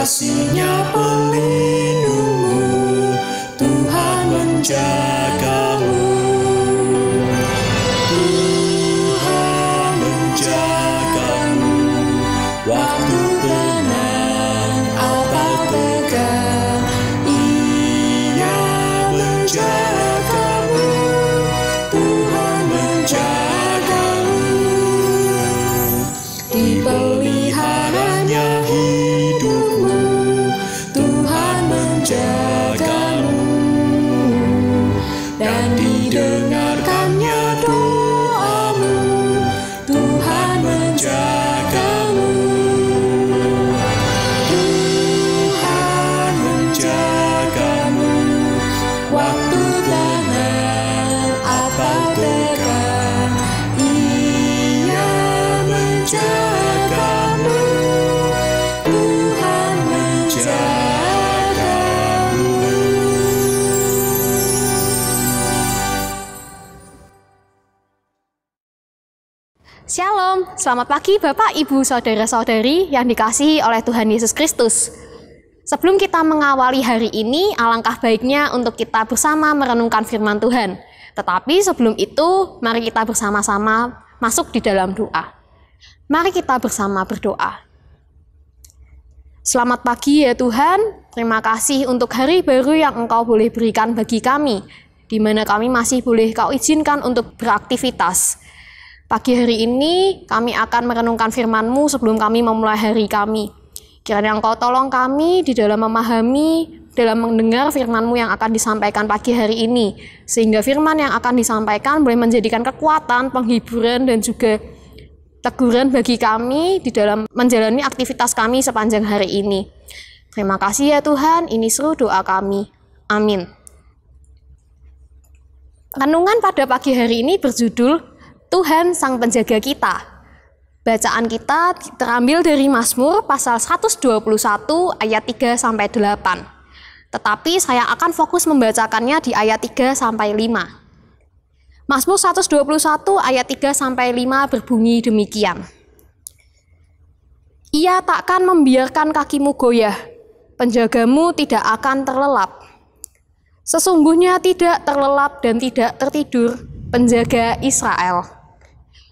kasihnya pelindungmu Tuhan menjagamu Shalom, selamat pagi Bapak, Ibu, Saudara-saudari yang dikasihi oleh Tuhan Yesus Kristus. Sebelum kita mengawali hari ini, alangkah baiknya untuk kita bersama merenungkan firman Tuhan. Tetapi sebelum itu, mari kita bersama-sama masuk di dalam doa. Mari kita bersama berdoa. Selamat pagi ya Tuhan, terima kasih untuk hari baru yang Engkau boleh berikan bagi kami, di mana kami masih boleh Kau izinkan untuk beraktivitas. Pagi hari ini kami akan merenungkan firman-Mu sebelum kami memulai hari kami. Kiranya Engkau tolong kami di dalam memahami, dalam mendengar firman-Mu yang akan disampaikan pagi hari ini. Sehingga firman yang akan disampaikan boleh menjadikan kekuatan, penghiburan, dan juga teguran bagi kami di dalam menjalani aktivitas kami sepanjang hari ini. Terima kasih ya Tuhan, ini seru doa kami. Amin. Renungan pada pagi hari ini berjudul Tuhan Sang Penjaga Kita. Bacaan kita terambil dari Mazmur pasal 121 ayat 3 sampai 8. Tetapi saya akan fokus membacakannya di ayat 3 sampai 5. Mazmur 121 ayat 3 sampai 5 berbunyi demikian. Ia takkan membiarkan kakimu goyah, penjagamu tidak akan terlelap. Sesungguhnya tidak terlelap dan tidak tertidur penjaga Israel.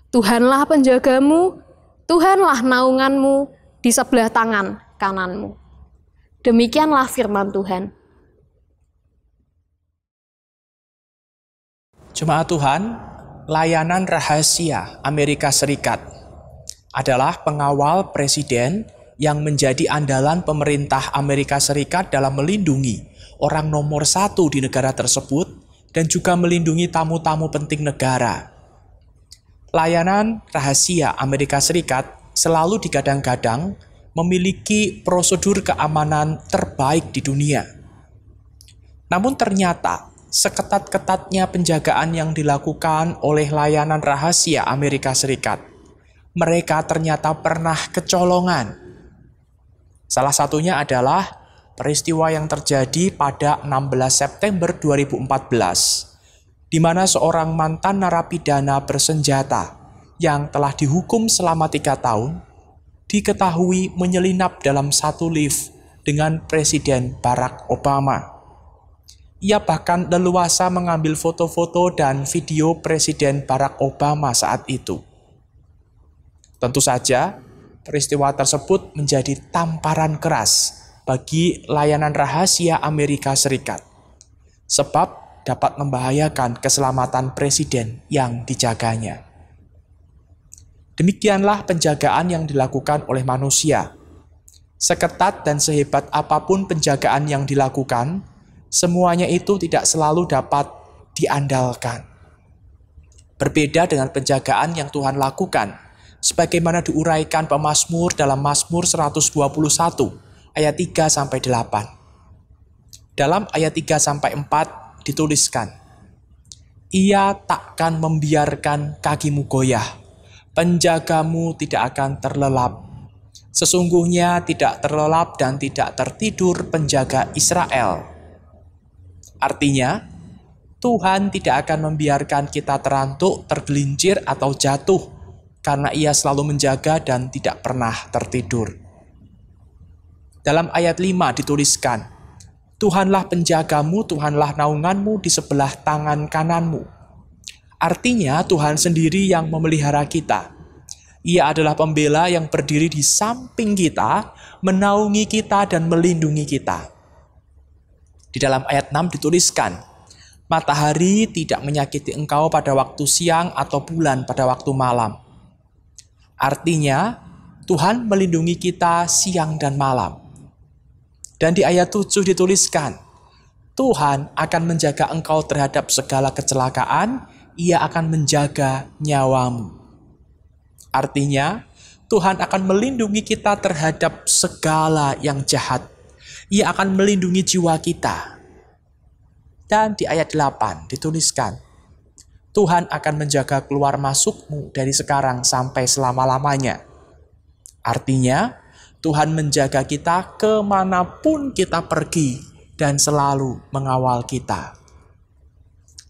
Tuhanlah penjagamu, Tuhanlah naunganmu di sebelah tangan kananmu. Demikianlah firman Tuhan. Jemaat Tuhan, layanan rahasia Amerika Serikat adalah pengawal presiden yang menjadi andalan pemerintah Amerika Serikat dalam melindungi orang nomor satu di negara tersebut dan juga melindungi tamu-tamu penting negara. Layanan rahasia Amerika Serikat selalu digadang-gadang memiliki prosedur keamanan terbaik di dunia. Namun ternyata seketat-ketatnya penjagaan yang dilakukan oleh layanan rahasia Amerika Serikat, mereka ternyata pernah kecolongan. Salah satunya adalah peristiwa yang terjadi pada 16 September 2014, di mana seorang mantan narapidana bersenjata yang telah dihukum selama tiga tahun, diketahui menyelinap dalam satu lift dengan Presiden Barack Obama. Ia bahkan leluasa mengambil foto-foto dan video Presiden Barack Obama saat itu. Tentu saja, peristiwa tersebut menjadi tamparan keras bagi layanan rahasia Amerika Serikat, sebab dapat membahayakan keselamatan presiden yang dijaganya. Demikianlah penjagaan yang dilakukan oleh manusia. Seketat dan sehebat apa pun penjagaan yang dilakukan, semuanya itu tidak selalu dapat diandalkan. Berbeda dengan penjagaan yang Tuhan lakukan, sebagaimana diuraikan pemazmur dalam Mazmur 121 ayat 3 sampai 8. Dalam ayat 3 sampai 4 dituliskan, Ia takkan membiarkan kakimu goyah, penjagamu tidak akan terlelap. Sesungguhnya tidak terlelap dan tidak tertidur penjaga Israel Artinya, Tuhan tidak akan membiarkan kita terantuk, tergelincir, atau jatuh karena ia selalu menjaga dan tidak pernah tertidur. Dalam ayat 5 dituliskan, Tuhanlah penjagamu, Tuhanlah naunganmu di sebelah tangan kananmu. Artinya Tuhan sendiri yang memelihara kita. Ia adalah pembela yang berdiri di samping kita, menaungi kita dan melindungi kita. Di dalam ayat 6 dituliskan, Matahari tidak menyakiti engkau pada waktu siang atau bulan pada waktu malam. Artinya, Tuhan melindungi kita siang dan malam. Dan di ayat 7 dituliskan, Tuhan akan menjaga engkau terhadap segala kecelakaan, ia akan menjaga nyawamu. Artinya, Tuhan akan melindungi kita terhadap segala yang jahat. Ia akan melindungi jiwa kita. Dan di ayat 8 dituliskan, Tuhan akan menjaga keluar masukmu dari sekarang sampai selama-lamanya. Artinya, Tuhan menjaga kita ke mana pun kita pergi dan selalu mengawal kita.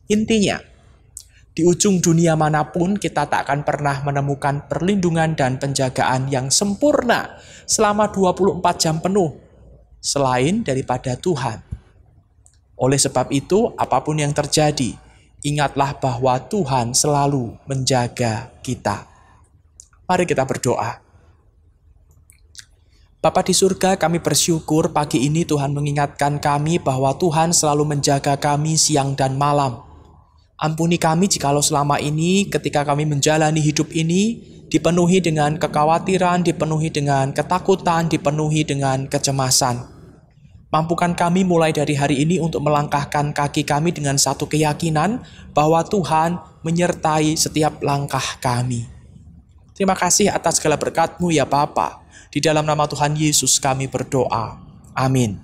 Intinya, di ujung dunia mana pun kita tak akan pernah menemukan perlindungan dan penjagaan yang sempurna selama 24 jam penuh selain daripada Tuhan. Oleh sebab itu, apa pun yang terjadi, ingatlah bahwa Tuhan selalu menjaga kita. Mari kita berdoa. Bapa di surga, kami bersyukur pagi ini Tuhan mengingatkan kami bahwa Tuhan selalu menjaga kami siang dan malam. Ampuni kami jikalau selama ini ketika kami menjalani hidup ini dipenuhi dengan kekhawatiran, dipenuhi dengan ketakutan, dipenuhi dengan kecemasan. Mampukan kami mulai dari hari ini untuk melangkahkan kaki kami dengan satu keyakinan bahwa Tuhan menyertai setiap langkah kami. Terima kasih atas segala berkat-Mu ya Bapak. Di dalam nama Tuhan Yesus kami berdoa. Amin.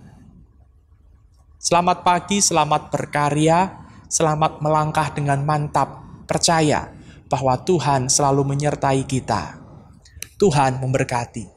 Selamat pagi, selamat berkarya, selamat melangkah dengan mantap, percaya bahwa Tuhan selalu menyertai kita. Tuhan memberkati.